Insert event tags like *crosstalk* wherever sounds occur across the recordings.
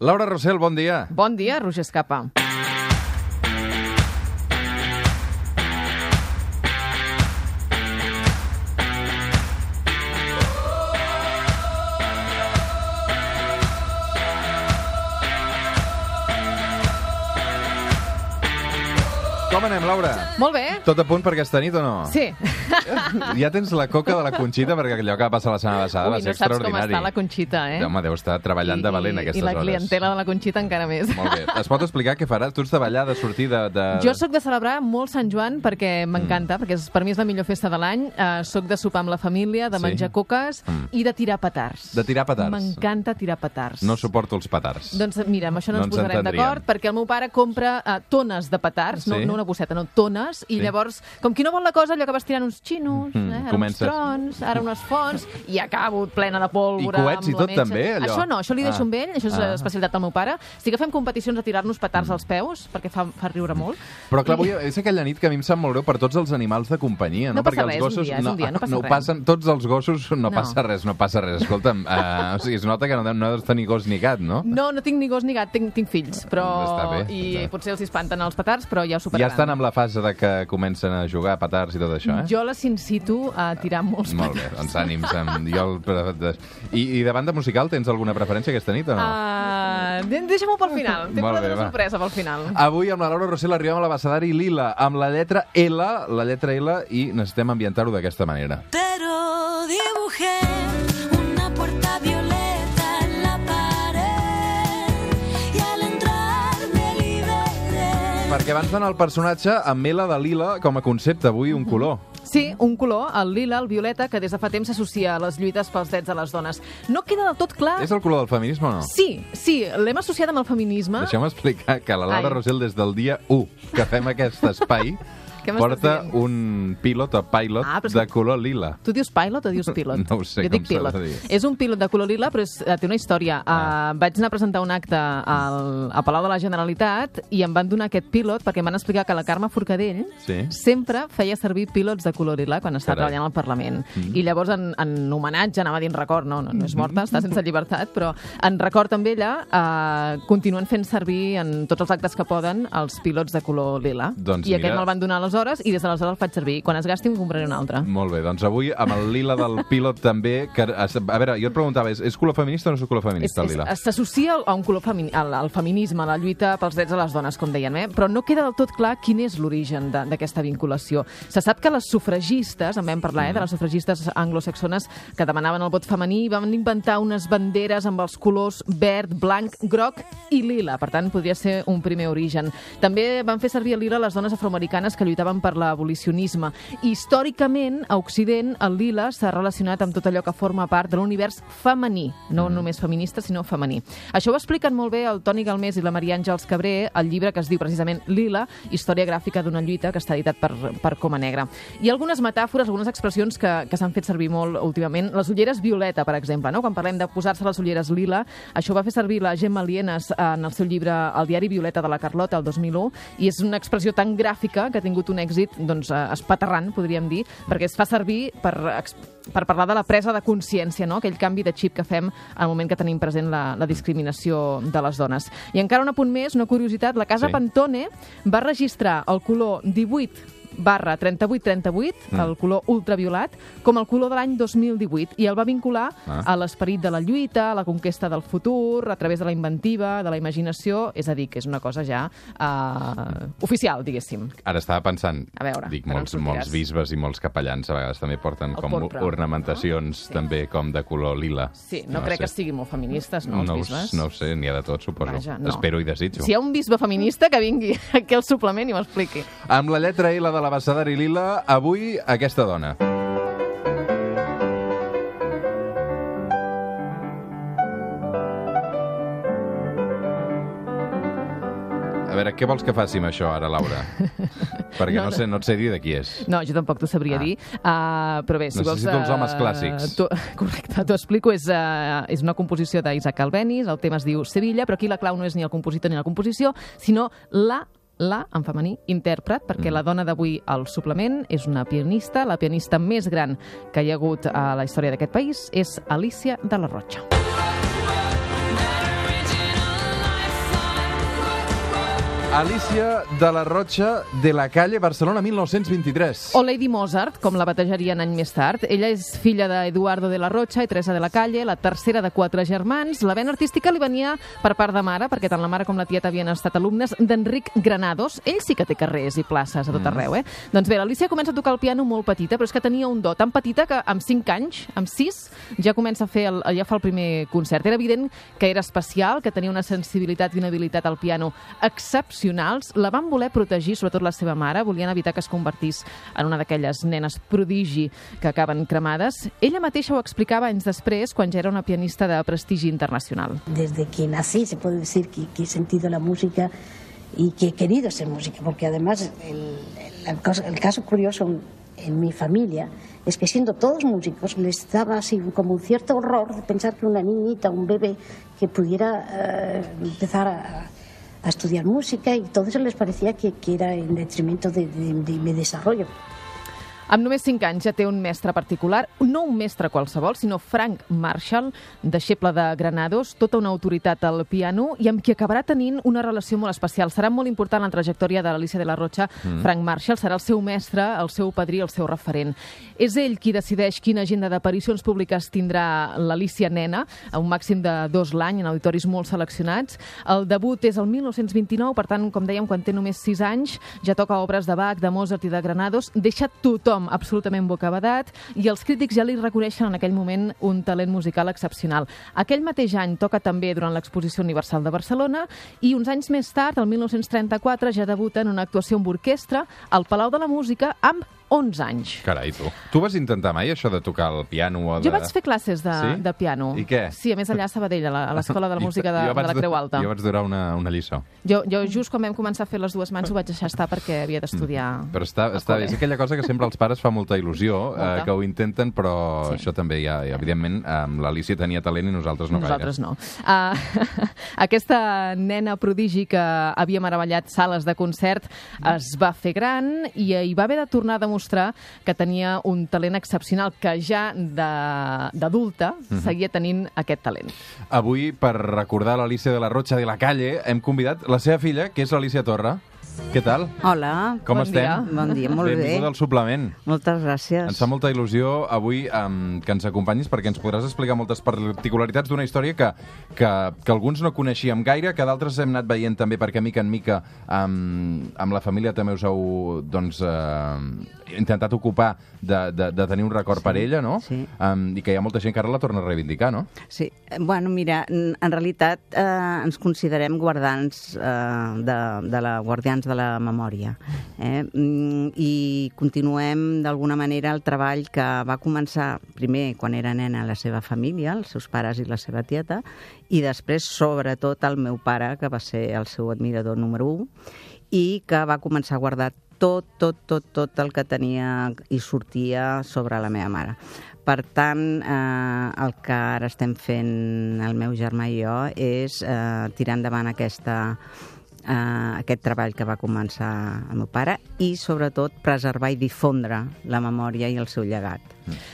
Laura Rossell, bon dia. Bon dia, Roger Escapa. Com anem, Laura? Molt bé. Tot a punt per aquesta nit o no? Sí. *laughs* Ja tens la coca de la Conxita, perquè allò que va passar la setmana passada va Ui, ser no saps com extraordinari. està la Conxita, eh? Home, deu estar treballant de valent I, aquestes I la hores. clientela de la Conxita encara més. Molt bé. Es pot explicar què faràs? Tu ets de ballar, de sortir, de... de... Jo sóc de celebrar molt Sant Joan perquè m'encanta, perquè és, per mi és la millor festa de l'any. Uh, soc de sopar amb la família, de Sí. menjar coques Mm. i de tirar petards. De tirar petards. M'encanta tirar petards. No suporto els petards. Doncs mira, amb això no, No ens ens posarem d'acord, perquè el meu pare compra uh, tones de petards, no, Sí? no una bosseta, no, tones, i Sí. llavors, com qui no vol la cosa, allò que vas tirant uns xinos, Mm, eh, ara comences. uns trons, ara unes fonts, i acabo plena de pólvora. I coets i tot, també, allò? Això no, això li deixo Ah. amb ell, això és Ah. especialitat del meu pare. Sí que fem competicions de tirar-nos petards als peus, perquè fa, fa riure molt. Però clar, I- avui és aquella nit que a mi em sap molt greu per tots els animals de companyia, no? No Perquè els res, un gossos dia, un dia, no passa no res. passen, tots els gossos no, No. passa res, no passa res. Escolta'm, uh, o sigui, es nota que no, no has de tenir gos ni gat, no? No, no tinc ni gos ni gat, tinc, tinc fills, però... Està bé, I està potser els espanten els petards, però ja ho Ja superaran. Estan amb la fase de que comencen a jugar a petards i tot això, eh? Jo les incito a tirar molts Molt bé, petards. doncs ànims. Amb... Jo el... I, I de banda musical tens alguna preferència aquesta nit o no? Uh, Deixa-m'ho pel final. Tinc Molt una bé, va. sorpresa pel final. Avui amb la Laura Rossell arribem a l'abecedari Lila, amb la lletra L, la lletra L, i necessitem ambientar-ho d'aquesta manera. Pero dibujé Perquè abans d'anar al personatge, amb L de Lila com a concepte, avui un color. Sí, un color, el lila, el violeta, que des de fa temps s'associa a les lluites pels drets de les dones. No queda del tot clar... És el color del feminisme o no? Sí, sí, l'hem associat amb el feminisme. Deixeu-me explicar que la Laura Ai. Rossell des del dia 1 que fem aquest espai *laughs* Què porta dient? un pilot o pilot Ah, de color lila. Tu dius pilot o dius *laughs* pilot? No ho sé jo dic pilot. És un pilot de color lila, però és, eh, té una història. Ah. Uh, vaig anar a presentar un acte al, a Palau de la Generalitat i em van donar aquest pilot perquè em van explicar que la Carme Forcadell Sí. sempre feia servir pilots de color lila quan estava Carai. treballant al Parlament. Mm. I llavors, en, en homenatge, anava en record, no, no, no és morta, està sense llibertat, però en record amb ella uh, continuen fent servir en tots els actes que poden els pilots de color lila. Doncs I aquest mira- me'l van donar aleshores i des d'aleshores el faig servir. Quan es gasti em compraré un altre. Molt bé, doncs avui amb el lila del pilot també... Que, a veure, jo et preguntava, és, és color feminista o no és color feminista, el lila? S'associa a un color femini, al, al feminisme, a la lluita pels drets de les dones, com deien, eh? però no queda del tot clar quin és l'origen d'aquesta vinculació. Se sap que les sufragistes, en vam parlar, eh, de les sufragistes anglosaxones que demanaven el vot femení, van inventar unes banderes amb els colors verd, blanc, groc i lila. Per tant, podria ser un primer origen. També van fer servir el lila les dones afroamericanes que lluitaven per l'abolicionisme. Històricament, a Occident, el lila s'ha relacionat amb tot allò que forma part de l'univers femení, no només feminista, sinó femení. Això ho expliquen molt bé el Toni Galmés i la Maria Àngels Cabré, el llibre que es diu precisament Lila, història gràfica d'una lluita, que està editat per, per Coma Negra. Hi ha algunes metàfores, algunes expressions que, que s'han fet servir molt últimament. Les ulleres violeta, per exemple, no? quan parlem de posar-se les ulleres lila, això va fer servir la Gemma Lienes en el seu llibre El diari Violeta de la Carlota, el 2001, i és una expressió tan gràfica que ha tingut un èxit doncs, eh, espaterrant, podríem dir, perquè es fa servir per, per parlar de la presa de consciència, no? aquell canvi de xip que fem al moment que tenim present la, la discriminació de les dones. I encara un apunt més, una curiositat, la Casa sí. Pantone va registrar el color 18 barra 3838, Mm. el color ultraviolat, com el color de l'any 2018, i el va vincular Ah. a l'esperit de la lluita, a la conquesta del futur, a través de la inventiva, de la imaginació, és a dir, que és una cosa ja uh, oficial, diguéssim. Ara estava pensant, A veure, dic, molts, molts bisbes i molts capellans a vegades també porten El com porpra, ornamentacions no? Sí. també com de color lila. Sí, no, no crec sé. que siguin molt feministes, no, els no, ho- bisbes? no ho sé, n'hi ha de tot, suposo. Vaja, no. Espero i desitjo. Si hi ha un bisbe feminista, que vingui *laughs* aquí al suplement i m'ho expliqui. Amb la lletra L de l'abecedari lila, avui aquesta dona. A veure, què vols que faci amb això ara, Laura? *laughs* Perquè no, No, sé, no et sé dir de qui és. No, jo tampoc t'ho sabria Ah. dir. Uh, però bé, si Necessito vols... els homes clàssics. Tu, *laughs* correcte, t'ho explico. És, uh, és una composició d'Isaac Albéniz, el tema es diu Sevilla, però aquí la clau no és ni el compositor ni la composició, sinó la la, en femení, intèrpret, perquè Mm. la dona d'avui al suplement és una pianista, la pianista més gran que hi ha hagut a la història d'aquest país és Alicia de la Rocha. Alicia de la Rocha de la Calle, Barcelona, 1923. O Lady Mozart, com la batejarien any més tard. Ella és filla d'Eduardo de la Rocha i Teresa de la Calle, la tercera de quatre germans. La vena artística li venia per part de mare, perquè tant la mare com la tieta havien estat alumnes d'Enric Granados. Ell sí que té carrers i places a tot arreu, eh? Doncs bé, l'Alicia comença a tocar el piano molt petita, però és que tenia un do tan petita que amb 5 anys, amb 6, ja comença a fer el, ja fa el primer concert. Era evident que era especial, que tenia una sensibilitat i una habilitat al piano excepcionals. La van voler protegir, sobretot la seva mare, volien evitar que es convertís en una d'aquelles nenes prodigi que acaben cremades. Ella mateixa ho explicava anys després, quan ja era una pianista de prestigi internacional. Desde que nací se puede decir que, que he sentido la música y que he querido ser música, porque además el, el- el caso- curioso en mi familia es que siendo todos músicos les daba así como un cierto horror de pensar que una niñita, un bebé que pudiera eh, empezar a, a estudiar música y todo eso les parecía que, que era en detrimento de, de- de mi desarrollo. Amb només 5 anys ja té un mestre particular, no un mestre qualsevol, sinó Frank Marshall, deixeble de Granados, tota una autoritat al piano i amb qui acabarà tenint una relació molt especial. Serà molt important la trajectòria de l'Alicia de la Rocha. Mm. Frank Marshall serà el seu mestre, el seu padrí, el seu referent. És ell qui decideix quina agenda d'aparicions públiques tindrà l'Alicia nena, a un màxim de dos l'any, en auditoris molt seleccionats. El debut és el 1929, per tant, com dèiem, quan té només 6 anys, ja toca obres de Bach, de Mozart i de Granados, deixa tothom absolutament bocabadat i els crítics ja li reconeixen en aquell moment un talent musical excepcional. Aquell mateix any toca també durant l'Exposició Universal de Barcelona i uns anys més tard, el 1934, ja debuta en una actuació amb orquestra al Palau de la Música amb 11 anys. Carai, tu. Tu vas intentar mai això de tocar el piano o de... Jo vaig fer classes de, Sí? de piano. I què? Sí, a més allà a Sabadell, a la- a l'Escola de la Música de, de la Creu Alta. Jo vaig durar una, una lliçó. Jo, jo just quan vam començar a fer les dues mans ho vaig deixar estar perquè havia d'estudiar. Mm. Però està, està bé. És aquella cosa que sempre als pares fa molta il·lusió, eh, Molta. que ho intenten, però Sí. això també hi ha, i, evidentment, amb l'Alicia tenia talent i nosaltres no Nosaltres gaire. no. Uh, *laughs* aquesta nena prodigi que havia meravellat sales de concert es va fer gran i hi va haver de tornar a demostrar que tenia un talent excepcional, que ja de- d'adulta Mhm. seguia tenint aquest talent. Avui, per recordar l'Alicia de la Rocha de la Calle, hem convidat la seva filla, que és l'Alicia Torra. Què tal? Hola, Com Bon estem? dia. bon dia, molt Benvinguda bé. al suplement. Moltes gràcies. Ens fa molta il·lusió avui um, que ens acompanyis perquè ens podràs explicar moltes particularitats d'una història que, que, que alguns no coneixíem gaire, que d'altres hem anat veient també perquè mica en mica um, amb la família també us heu doncs, uh, intentat ocupar de, de, de tenir un record Sí, per ella, no? sí. Um, I que hi ha molta gent que ara la torna a reivindicar, no? Sí, bueno, mira, en en realitat eh, ens considerem guardans eh, de, de la guardians de la memòria eh? Mm, i continuem d'alguna manera el treball que va començar primer quan era nena la seva família, els seus pares i la seva tieta, i després sobretot el meu pare, que va ser el seu admirador número 1, i que va començar a guardar tot, tot, tot, tot el que tenia i sortia sobre la meva mare. Per tant, eh, el que ara estem fent el meu germà i jo és eh, tirar endavant aquesta, eh, aquest treball que va començar el meu pare i, sobretot, preservar i difondre la memòria i el seu llegat.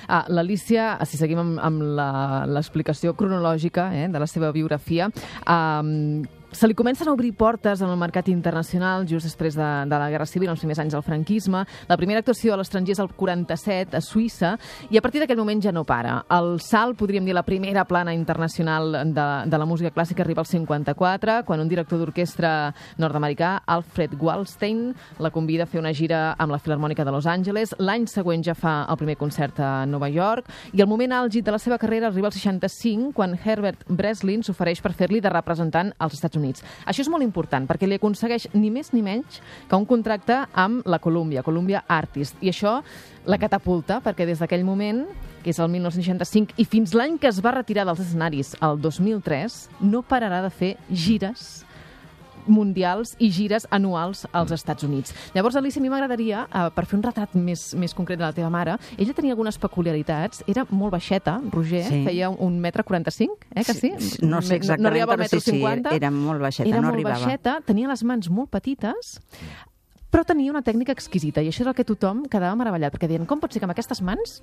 Ah, L'Alicia, si seguim amb, amb la- l'explicació cronològica eh, de la seva biografia, um, se li comencen a obrir portes en el mercat internacional just després de, de la Guerra Civil, els primers anys del franquisme. La primera actuació a l'estranger és el 47, a Suïssa, i a partir d'aquell moment ja no para. El salt, podríem dir, la primera plana internacional de, de la música clàssica arriba al 54, quan un director d'orquestra nord-americà, Alfred Wallstein, la convida a fer una gira amb la Filarmònica de Los Angeles. L'any següent ja fa el primer concert a Nova York, i el moment àlgid de la seva carrera arriba al 65, quan Herbert Breslin s'ofereix per fer-li de representant als Estats Units. Això és molt important, perquè li aconsegueix ni més ni menys que un contracte amb la Columbia, Columbia Artist. I això la catapulta, perquè des d'aquell moment, que és el 1965, i fins l'any que es va retirar dels escenaris, el 2003, no pararà de fer gires mundials i gires anuals als Estats Units. Llavors, Alicia, a mi m'agradaria, eh, per fer un retrat més, més concret de la teva mare, ella tenia algunes peculiaritats, era molt baixeta, Roger, Sí. feia un metre 45, eh, que sí? No sé exactament, no arribava però sí, metro sí, 50. era molt baixeta, era no molt arribava. baixeta, tenia les mans molt petites, però tenia una tècnica exquisita, i això és el que tothom quedava meravellat, perquè deien, com pot ser que amb aquestes mans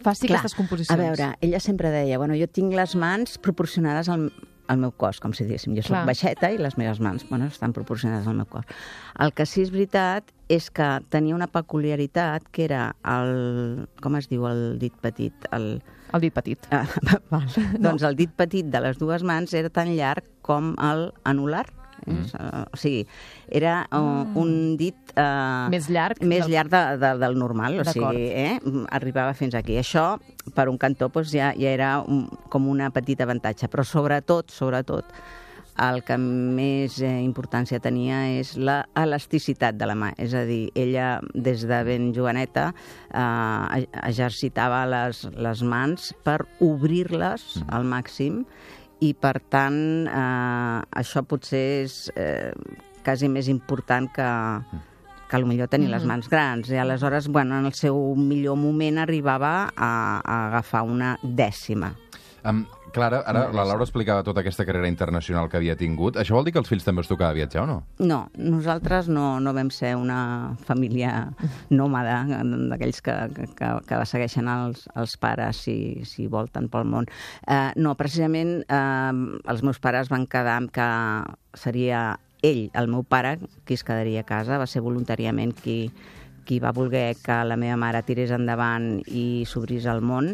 faci Clar, aquestes composicions? A veure, ella sempre deia, bueno, jo tinc les mans proporcionades al, al meu cos, com si diguéssim. Jo soc baixeta i les meves mans bueno, estan proporcionades al meu cos. El que sí és veritat és que tenia una peculiaritat que era el... com es diu el dit petit? El, El dit petit. Ah, *laughs* val. *laughs* Doncs el dit petit de les dues mans era tan llarg com el anular. Mm. O sigui, era uh, un dit... Uh, Més llarg Més del- llarg de, de, del normal, o sigui, eh? arribava fins aquí. Això, per un cantó, doncs, ja, ja era un, com una petita avantatge, però sobretot, sobretot, el que més eh, importància tenia és la elasticitat de la mà. És a dir, ella, des de ben joveneta, eh, exercitava les, les mans per obrir-les al màxim i, per tant, eh, això potser és eh, quasi més important que, que millor tenir les mans grans. I aleshores, bueno, en el seu millor moment arribava a, a agafar una dècima. Um, Clara, ara la Laura explicava tota aquesta carrera internacional que havia tingut. Això vol dir que els fills també us tocava viatjar o no? No, nosaltres no, no vam ser una família nòmada, d'aquells que, que, que, segueixen els, els pares si, si volten pel món. Eh, no, precisament eh, els meus pares van quedar amb que seria ell, el meu pare, qui es quedaria a casa, va ser voluntàriament qui, qui va voler que la meva mare tirés endavant i s'obrís al món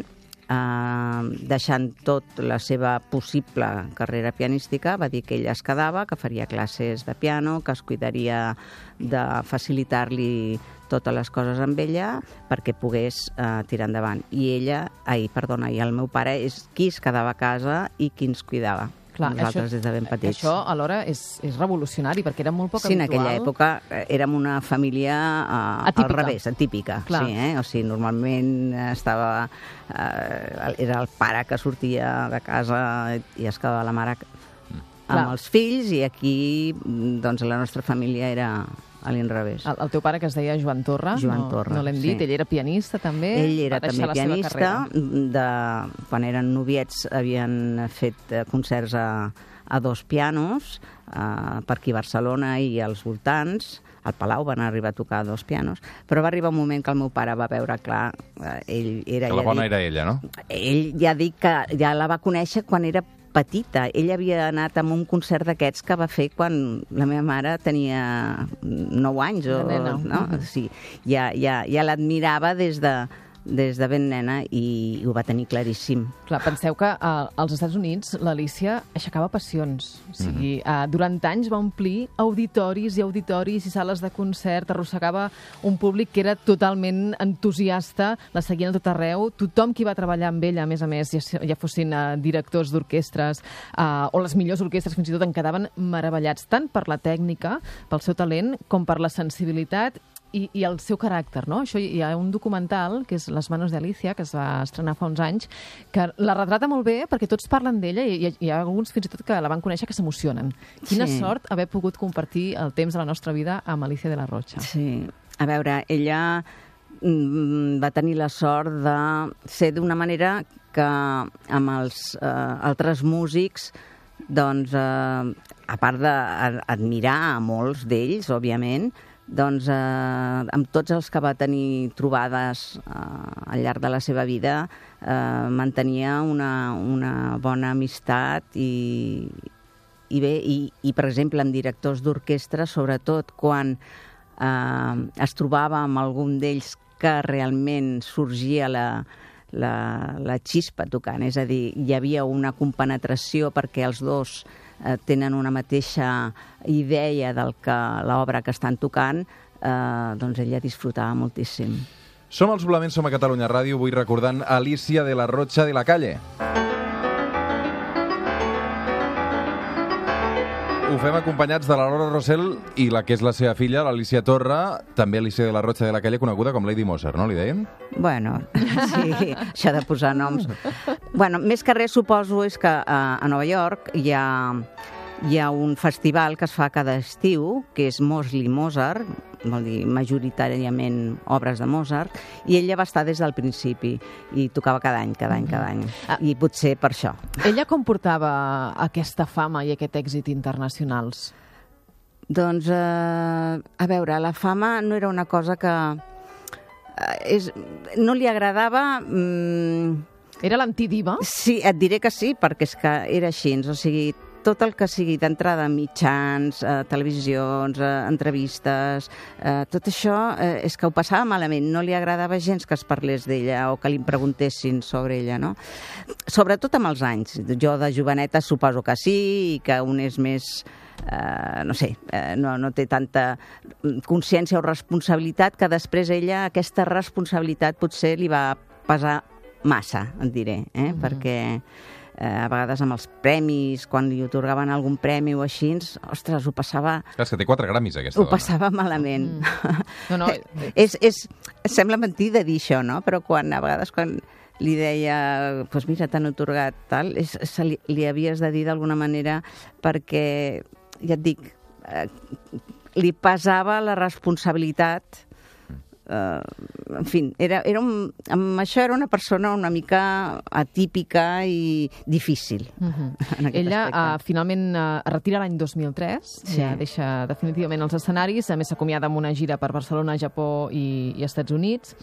eh, deixant tot la seva possible carrera pianística, va dir que ella es quedava, que faria classes de piano, que es cuidaria de facilitar-li totes les coses amb ella perquè pogués eh, tirar endavant. I ella, ai, perdona, i el meu pare és qui es quedava a casa i qui ens cuidava. Clar, Nosaltres des de ben petits. Això alhora és, és revolucionari, perquè era molt poc Sí, en habitual. aquella època eh, érem una família uh, Atípica. al revés, atípica. Clar. Sí, eh? O sigui, normalment estava... Uh, era el pare que sortia de casa i es quedava la mare amb Clar. els fills i aquí doncs, la nostra família era a l'inrevés. El, el teu pare, que es deia Joan Torra, Joan no, Torra, no l'hem dit, sí. ell era pianista també. Ell era també pianista. De, quan eren noviets havien fet eh, concerts a, a dos pianos, eh, per aquí a Barcelona i als voltants. Al Palau van arribar a tocar dos pianos, però va arribar un moment que el meu pare va veure clar, eh, ell era... Que la ja bona dic, era ella, no? ell ja dic que ja la va conèixer quan era petita. Ell havia anat a un concert d'aquests que va fer quan la meva mare tenia 9 anys. O, De nena. no? Mhm. sí, ja, ja, ja l'admirava des de, des de ben nena i, ho va tenir claríssim. Clar, penseu que uh, als Estats Units l'Alicia aixecava passions. O sigui, uh, durant anys va omplir auditoris i auditoris i sales de concert, arrossegava un públic que era totalment entusiasta, la seguien a tot arreu. Tothom qui va treballar amb ella, a més a més, ja, ja fossin uh, directors d'orquestres uh, o les millors orquestres, fins i tot en quedaven meravellats, tant per la tècnica, pel seu talent, com per la sensibilitat i, i el seu caràcter, no? Això hi ha un documental, que és Les manos de Alicia, que es va estrenar fa uns anys, que la retrata molt bé perquè tots parlen d'ella i ha, hi ha alguns fins i tot que la van conèixer que s'emocionen. Quina Sí. sort haver pogut compartir el temps de la nostra vida amb Alicia de la Rocha. Sí. A veure, ella mm, va tenir la sort de ser d'una manera que amb els eh, altres músics doncs, eh, a part d'admirar a molts d'ells, òbviament, doncs eh, amb tots els que va tenir trobades eh, al llarg de la seva vida eh, mantenia una, una bona amistat i, i bé, i, i per exemple amb directors d'orquestra, sobretot quan eh, es trobava amb algun d'ells que realment sorgia la, la, la xispa tocant, és a dir, hi havia una compenetració perquè els dos tenen una mateixa idea del que l'obra que estan tocant, eh, doncs ella disfrutava moltíssim. Som els Volaments, som a Catalunya Ràdio, avui recordant Alicia de la Rocha de la Calle. Ho fem acompanyats de la Laura Rossell i la que és la seva filla, l'Alicia Torra, també Alicia de la Rocha de la Calle, coneguda com Lady Mozart, no li deien? Bueno, *laughs* sí, això de posar noms. Bueno, més que res suposo és que eh, a Nova York hi ha, hi ha un festival que es fa cada estiu, que és Mosley Mozart, vol dir majoritàriament obres de Mozart, i ella va estar des del principi i tocava cada any, cada any, cada any. I potser per això. Ella com portava aquesta fama i aquest èxit internacionals? Doncs, eh, a veure, la fama no era una cosa que... Eh, és, no li agradava... Mm, Era l'antidiva? Sí, et diré que sí, perquè és que era així. O sigui, tot el que sigui d'entrada mitjans, eh, televisions, eh, entrevistes, eh, tot això eh, és que ho passava malament. No li agradava gens que es parlés d'ella o que li preguntessin sobre ella, no? Sobretot amb els anys. Jo de joveneta suposo que sí i que un és més eh, no sé, eh, no, no té tanta consciència o responsabilitat que després ella aquesta responsabilitat potser li va pesar massa, et diré, eh? perquè eh, a vegades amb els premis, quan li otorgaven algun premi o així, ostres, ho passava, Clar, és que té quatre gramis, aquesta ho dona. passava malament. *laughs* No, no, és, és, sembla mentir de dir això, no? Però quan, a vegades, quan li deia, doncs pues mira, t'han otorgat tal, és, se li, li havies de dir d'alguna manera perquè, ja et dic, eh, li pesava la responsabilitat eh, en fi, era, era un, amb això era una persona una mica atípica i difícil. *laughs* En aquest Ella uh, finalment uh, es retira l'any 2003, Sí. ja deixa definitivament els escenaris, a més s'acomiada amb una gira per Barcelona, Japó i, i Estats Units,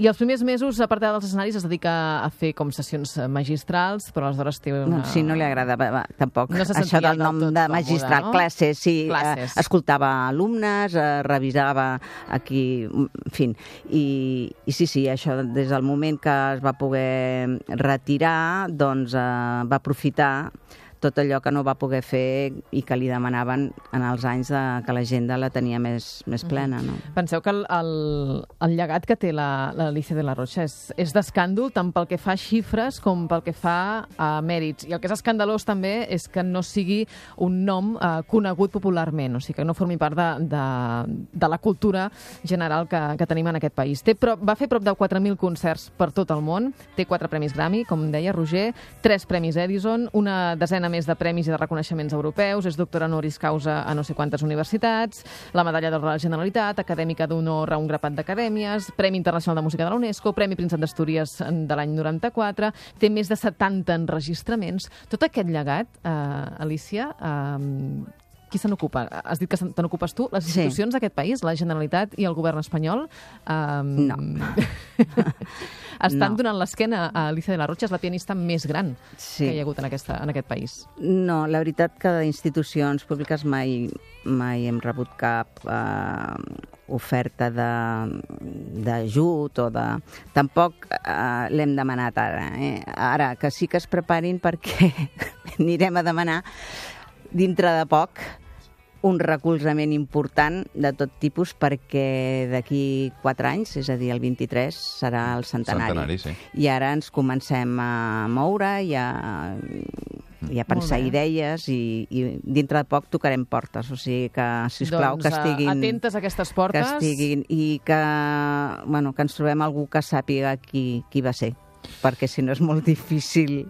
i els primers mesos, a part dels escenaris, es dedica a fer com sessions eh, magistrals, però aleshores té una... No, sí, no li agradava va, tampoc No se això del nom tot de còmode, magistral. no? Classes, sí. Classes. Eh, escoltava alumnes, eh, revisava aquí, en fi. I, I sí, sí, això des del moment que es va poder retirar, doncs eh, va aprofitar tot allò que no va poder fer i que li demanaven en els anys de, que l'agenda la tenia més, més plena, no? Penseu que el, el, el llegat que té la- l'Alicia de la Rocha és, és d'escàndol tant pel que fa a xifres com pel que fa a mèrits. I el que és escandalós també és que no sigui un nom eh, conegut popularment, o sigui que no formi part de, de, de la cultura general que, que tenim en aquest país. Té prop, va fer prop de 4.000 concerts per tot el món, té quatre premis Grammy, com deia Roger, tres premis Edison, una desena més de premis i de reconeixements europeus, és doctora honoris causa a no sé quantes universitats, la medalla de la Generalitat, acadèmica d'honor a un grapat d'acadèmies, Premi Internacional de Música de la UNESCO, Premi Príncep d'Astúries de l'any 94, té més de 70 enregistraments. Tot aquest llegat, eh, Alicia, eh, qui se n'ocupa? Has dit que te n'ocupes tu? Les Sí. institucions d'aquest país, la Generalitat i el govern espanyol, eh, No. *laughs* estan No. donant l'esquena a Alicia de la Rocha, és la pianista més gran Sí. que hi ha hagut en, aquesta, en aquest país. No, la veritat que d'institucions públiques mai, mai hem rebut cap eh, oferta d'ajut o de... Tampoc eh, l'hem demanat ara. Eh? Ara, que sí que es preparin perquè *laughs* anirem a demanar dintre de poc un recolzament important de tot tipus perquè d'aquí 4 anys, és a dir, el 23, serà el centenari. Centenari, sí. I ara ens comencem a moure i a, i a pensar idees i, i dintre de poc tocarem portes. O sigui que, si plau doncs, que eh, estiguin... atentes a aquestes que portes. estiguin i que, bueno, que ens trobem algú que sàpiga qui, qui va ser perquè si no és molt difícil.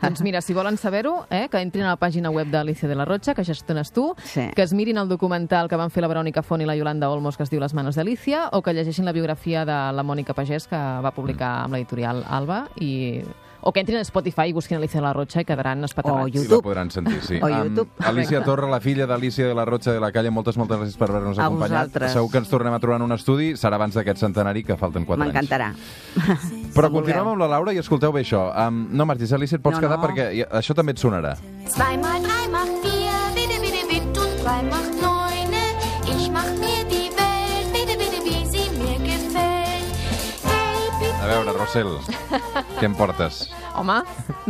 Doncs mira, si volen saber-ho, eh, que entrin a la pàgina web d'Alicia de la Rocha, que gestiones tu, Sí. que es mirin el documental que van fer la Verònica Font i la Yolanda Olmos, que es diu Les manos d'Alicia, o que llegeixin la biografia de la Mònica Pagès, que va publicar amb l'editorial Alba, i... o que entrin a Spotify i busquin Alicia de la Rocha i quedaran espaterrats. O Sí, la YouTube. podran sentir, sí. *laughs* O YouTube. Alicia Correcte. Torra, la filla d'Alicia de la Rocha de la Calle, moltes, moltes gràcies per haver-nos A acompanyat. vosaltres. Segur que ens tornem a trobar en un estudi, serà abans d'aquest centenari, que falten 4 anys. M'encantarà. *laughs* Però continuem amb la Laura i escolteu bé això. Um, no marxis, Alicia, et pots No, quedar no. perquè això també et sonarà. Zwei A veure, Rossell, què em portes? Home,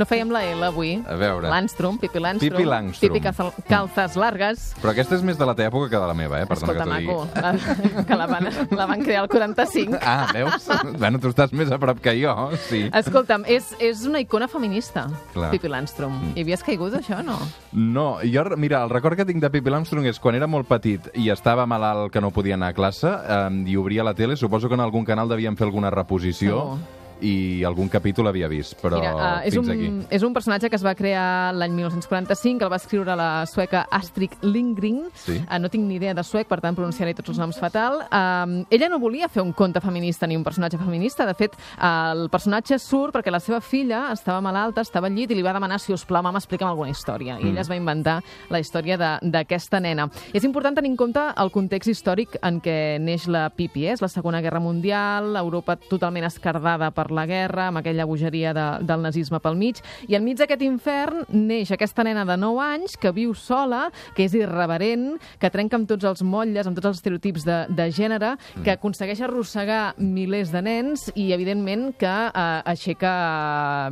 no fèiem la L avui. A veure. L'Anstrom, Pipi L'Anstrom. Pipi Langstrom. Pipi calzas largues. Però aquesta és més de la teva època que de la meva, eh? Perdona Escolta, que digui. maco, la, que la van, la van crear el 45. Ah, veus? bueno, tu estàs més a prop que jo, sí. Escolta'm, és, és una icona feminista, Clar. Pipi Landstrom. Mm. Hi havies caigut, això, no? No, jo, mira, el record que tinc de Pippi Armstrong és quan era molt petit i estava malalt que no podia anar a classe eh, i obria la tele, suposo que en algun canal devien fer alguna reposició Segur. I algun capítol havia vist, però Mira, uh, és, fins un, aquí. és un personatge que es va crear l'any 1945, que el va escriure la sueca Astrid Lindgren. Sí. Uh, no tinc ni idea de suec, per tant pronunciaré tots els noms fatal. Uh, ella no volia fer un conte feminista ni un personatge feminista. De fet, uh, el personatge surt perquè la seva filla estava malalta, estava al llit i li va demanar, si us plau, mama, explica'm alguna història. I ella es va inventar la història de- d'aquesta nena. És important tenir en compte el context històric en què neix la Pipi. Eh? És la Segona Guerra Mundial, Europa totalment escardada per la guerra, amb aquella bogeria de, del nazisme pel mig, i enmig d'aquest infern neix aquesta nena de 9 anys que viu sola, que és irreverent, que trenca amb tots els motlles, amb tots els estereotips de, de gènere, que aconsegueix arrossegar milers de nens i, evidentment, que eh, aixeca,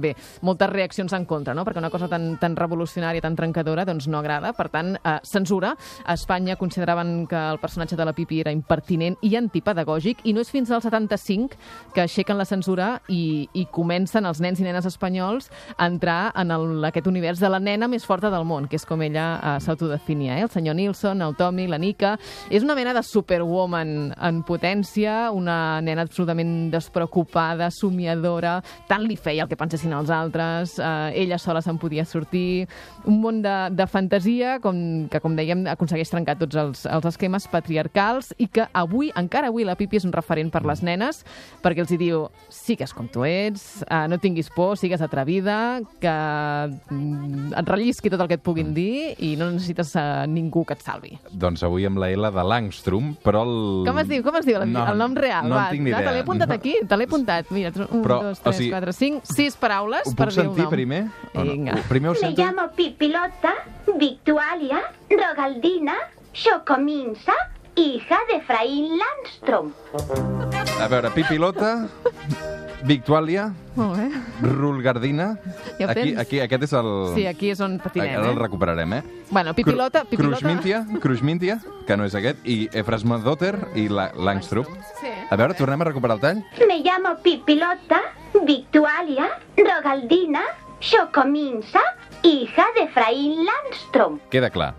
bé, moltes reaccions en contra, no? perquè una cosa tan, tan revolucionària, tan trencadora, doncs no agrada. Per tant, eh, censura. A Espanya consideraven que el personatge de la Pipi era impertinent i antipedagògic, i no és fins al 75 que aixequen la censura i, i comencen els nens i nenes espanyols a entrar en el, aquest univers de la nena més forta del món, que és com ella eh, s'autodefinia. Eh? El senyor Nilsson, el Tommy, la Nika... És una mena de superwoman en potència, una nena absolutament despreocupada, somiadora, tant li feia el que pensessin els altres, eh, ella sola se'n podia sortir, un món de, de fantasia com, que, com dèiem, aconsegueix trencar tots els, els esquemes patriarcals i que avui, encara avui, la Pipi és un referent per les nenes, perquè els hi diu, sigues com tu ets, eh, no tinguis por, sigues atrevida, que mm, et rellisqui tot el que et puguin dir i no necessites eh, ningú que et salvi. Doncs avui amb la L de Langstrom, però el... Com es diu? Com es diu el, No, el nom real? no en Va, tinc ni va, idea. Te l'he apuntat No. aquí, te l'he apuntat. Mira, un, Però, dos, o tres, sigui, quatre, cinc, sis paraules Ho per puc dir sentir nom. primer? O no? Vinga. Primer ho Me sento? llamo Pipilota, Victualia, Rogaldina, Xocominsa, hija de Efraín Landstrom. A veure, Pipilota, *laughs* Victuàlia, Molt bé. Rulgardina... Ja aquí, tens? aquí, aquest és el... Sí, aquí és on patinem, Ara el eh? recuperarem, eh? Bueno, pipilota, Cru- pipilota... Krusmintia, Krusmintia, que no és aquest, i Efrasmadotter i la, Langstrup. Sí. A veure, tornem a recuperar el tall? Me llamo Pipilota, Victualia, Rogaldina, Xocominsa, hija de Efraín Landstrom. Queda clar.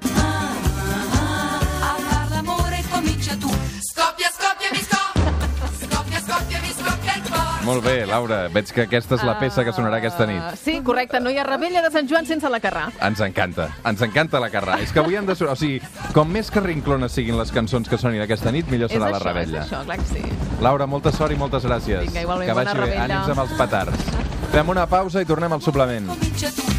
Molt bé, Laura, veig que aquesta és la peça que sonarà aquesta Ah, nit. Sí, correcte. No hi ha rebella de Sant Joan sense la Carrà. Ens encanta, ens encanta la carrà. És que avui han de sonar... O sigui, com més carrinclones siguin les cançons que sonin aquesta nit, millor serà és la això, rebella. és això, clar que sí. Laura, molta sort i moltes gràcies. Vinga, igualment, que vagi bona bé. rebella. Ànims amb els petards. Fem una pausa i tornem al suplement.